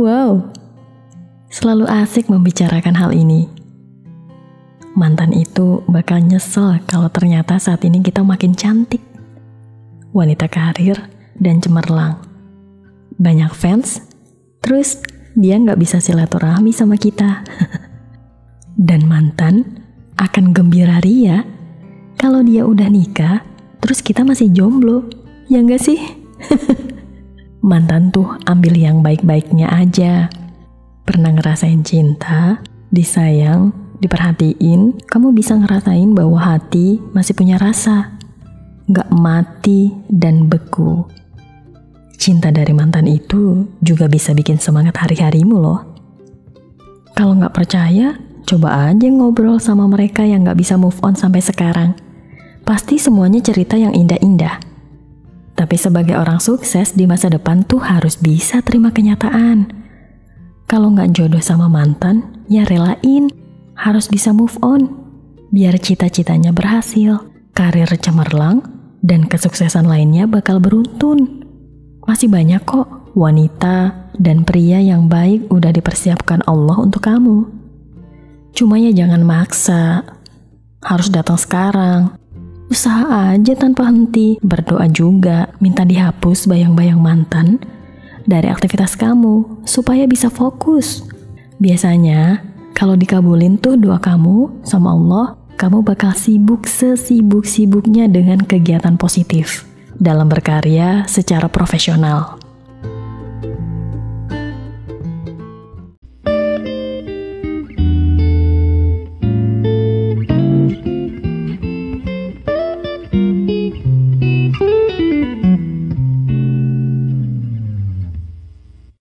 Wow, selalu asik membicarakan hal ini. Mantan itu bakal nyesel kalau ternyata saat ini kita makin cantik. Wanita karir dan cemerlang. Banyak fans, terus dia nggak bisa silaturahmi sama kita. dan mantan akan gembira ria kalau dia udah nikah, terus kita masih jomblo. Ya nggak sih? mantan tuh ambil yang baik-baiknya aja. Pernah ngerasain cinta, disayang, diperhatiin, kamu bisa ngerasain bahwa hati masih punya rasa. Gak mati dan beku. Cinta dari mantan itu juga bisa bikin semangat hari-harimu loh. Kalau gak percaya, coba aja ngobrol sama mereka yang gak bisa move on sampai sekarang. Pasti semuanya cerita yang indah-indah. Tapi sebagai orang sukses di masa depan tuh harus bisa terima kenyataan. Kalau nggak jodoh sama mantan, ya relain harus bisa move on biar cita-citanya berhasil, karir cemerlang, dan kesuksesan lainnya bakal beruntun. Masih banyak kok wanita dan pria yang baik udah dipersiapkan Allah untuk kamu. Cuma ya jangan maksa, harus datang sekarang. Usaha aja tanpa henti, berdoa juga, minta dihapus bayang-bayang mantan dari aktivitas kamu supaya bisa fokus. Biasanya kalau dikabulin tuh doa kamu sama Allah, kamu bakal sibuk sesibuk-sibuknya dengan kegiatan positif dalam berkarya secara profesional.